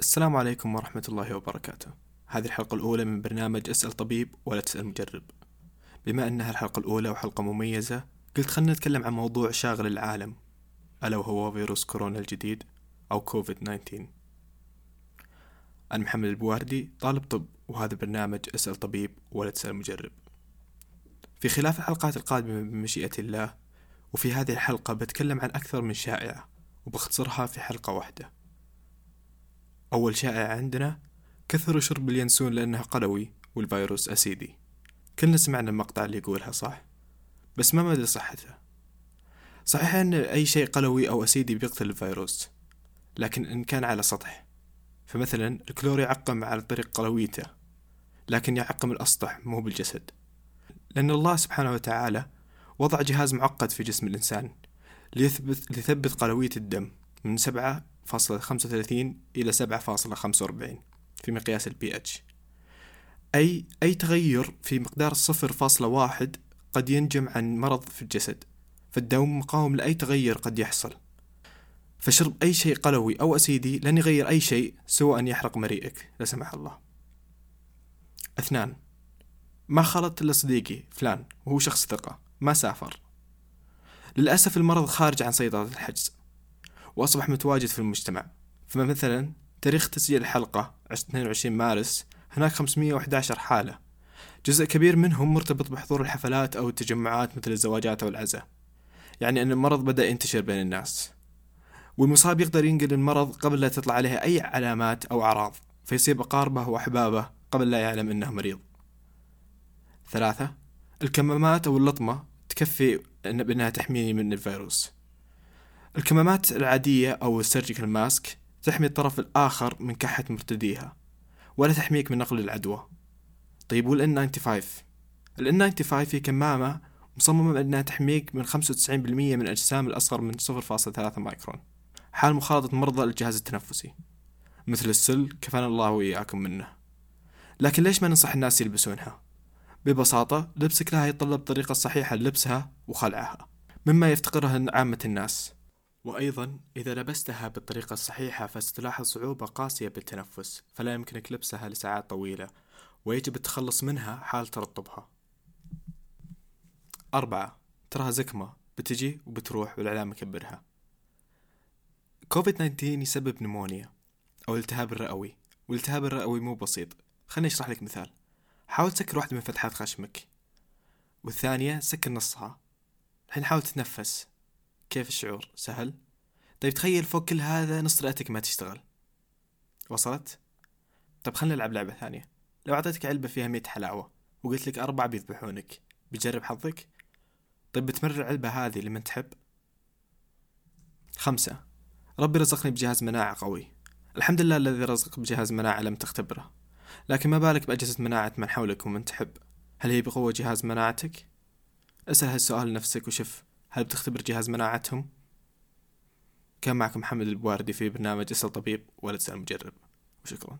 السلام عليكم ورحمة الله وبركاته. هذه الحلقة الأولى من برنامج أسأل طبيب ولا تسأل مجرب. بما أنها الحلقة الأولى وحلقة مميزة قلت خلنا نتكلم عن موضوع شاغل العالم. ألا وهو فيروس كورونا الجديد أو كوفيد 19 أنا محمد البواردي طالب طب وهذا برنامج أسأل طبيب ولا تسأل مجرب. في خلاف الحلقات القادمة بمشيئة الله وفي هذه الحلقة بتكلم عن أكثر من شائعة وبختصرها في حلقة واحدة. أول شائعة عندنا كثروا شرب اليانسون لأنها قلوي والفيروس أسيدي. كلنا سمعنا المقطع اللي يقولها صح؟ بس ما مدى صحته صحيح أن أي شيء قلوي أو أسيدي بيقتل الفيروس لكن إن كان على سطح. فمثلا الكلور يعقم على طريق قلويته لكن يعقم الأسطح مو بالجسد. لأن الله سبحانه وتعالى وضع جهاز معقد في جسم الإنسان ليثبت, ليثبت قلوية الدم. من سبعة فاصلة خمسة وثلاثين إلى سبعة فاصلة خمسة وأربعين في مقياس البي اتش أي أي تغير في مقدار الصفر فاصلة واحد قد ينجم عن مرض في الجسد فالدم مقاوم لأي تغير قد يحصل. فشرب أي شيء قلوي أو acidي لن يغير أي شيء سوى أن يحرق مريئك لا سمح الله. اثنان ما خلطت إلا صديقي فلان وهو شخص ثقة ما سافر. للأسف المرض خارج عن سيطرة الحجز. وأصبح متواجد في المجتمع. فمثلا تاريخ تسجيل الحلقة 22 مارس هناك 511 حالة. جزء كبير منهم مرتبط بحضور الحفلات أو التجمعات مثل الزواجات أو العزاء. يعني أن المرض بدأ ينتشر بين الناس. والمصاب يقدر ينقل المرض قبل لا تطلع عليه أي علامات أو أعراض فيصيب أقاربه وأحبابه قبل لا يعلم أنه مريض. ثلاثة الكمامات أو اللطمة تكفي بأنها تحميني من الفيروس. الكمامات العادية أو السيرجيكال ماسك تحمي الطرف الآخر من كحة مرتديها ولا تحميك من نقل العدوى. طيب وال N95 ال N95 هي كمامة مصممة أنها تحميك من 95% من الأجسام الأصغر من 0.3 مايكرون. حال مخالطة مرضى الجهاز التنفسي مثل السل كفانا الله وإياكم منه. لكن ليش ما ننصح الناس يلبسونها؟ ببساطة لبسك لها يتطلب طريقة صحيحة للبسها وخلعها مما يفتقرها عامة الناس. وأيضا إذا لبستها بالطريقة الصحيحة فستلاحظ صعوبة قاسية بالتنفس فلا يمكنك لبسها لساعات طويلة ويجب التخلص منها حال ترطبها. أربعة تراها زكمة بتجي وبتروح والإعلام مكبرها كوفيد 19 يسبب نمونيا أو التهاب الرئوي والالتهاب الرئوي مو بسيط. خليني أشرح لك مثال. حاول تسكر واحدة من فتحات خشمك والثانية سكر نصها. الحين حاول تتنفس. كيف الشعور؟ سهل. طيب تخيل فوق كل هذا نص رئتك ما تشتغل. وصلت؟ طيب خلينا نلعب لعبة ثانية. لو أعطيتك علبة فيها مية حلاوة وقلت لك أربعة بيذبحونك بتجرب حظك؟ طيب بتمر العلبة هذه لمن تحب؟ خمسة. ربي رزقني بجهاز مناعة قوي. الحمد لله الذي رزق بجهاز مناعة لم تختبره. لكن ما بالك بأجهزة مناعة من حولك ومن تحب؟ هل هي بقوة جهاز مناعتك؟ اسأل هالسؤال لنفسك وشوف هل بتختبر جهاز مناعتهم؟ كان معكم محمد البواردي في برنامج اسأل طبيب ولا تسأل مجرب وشكرا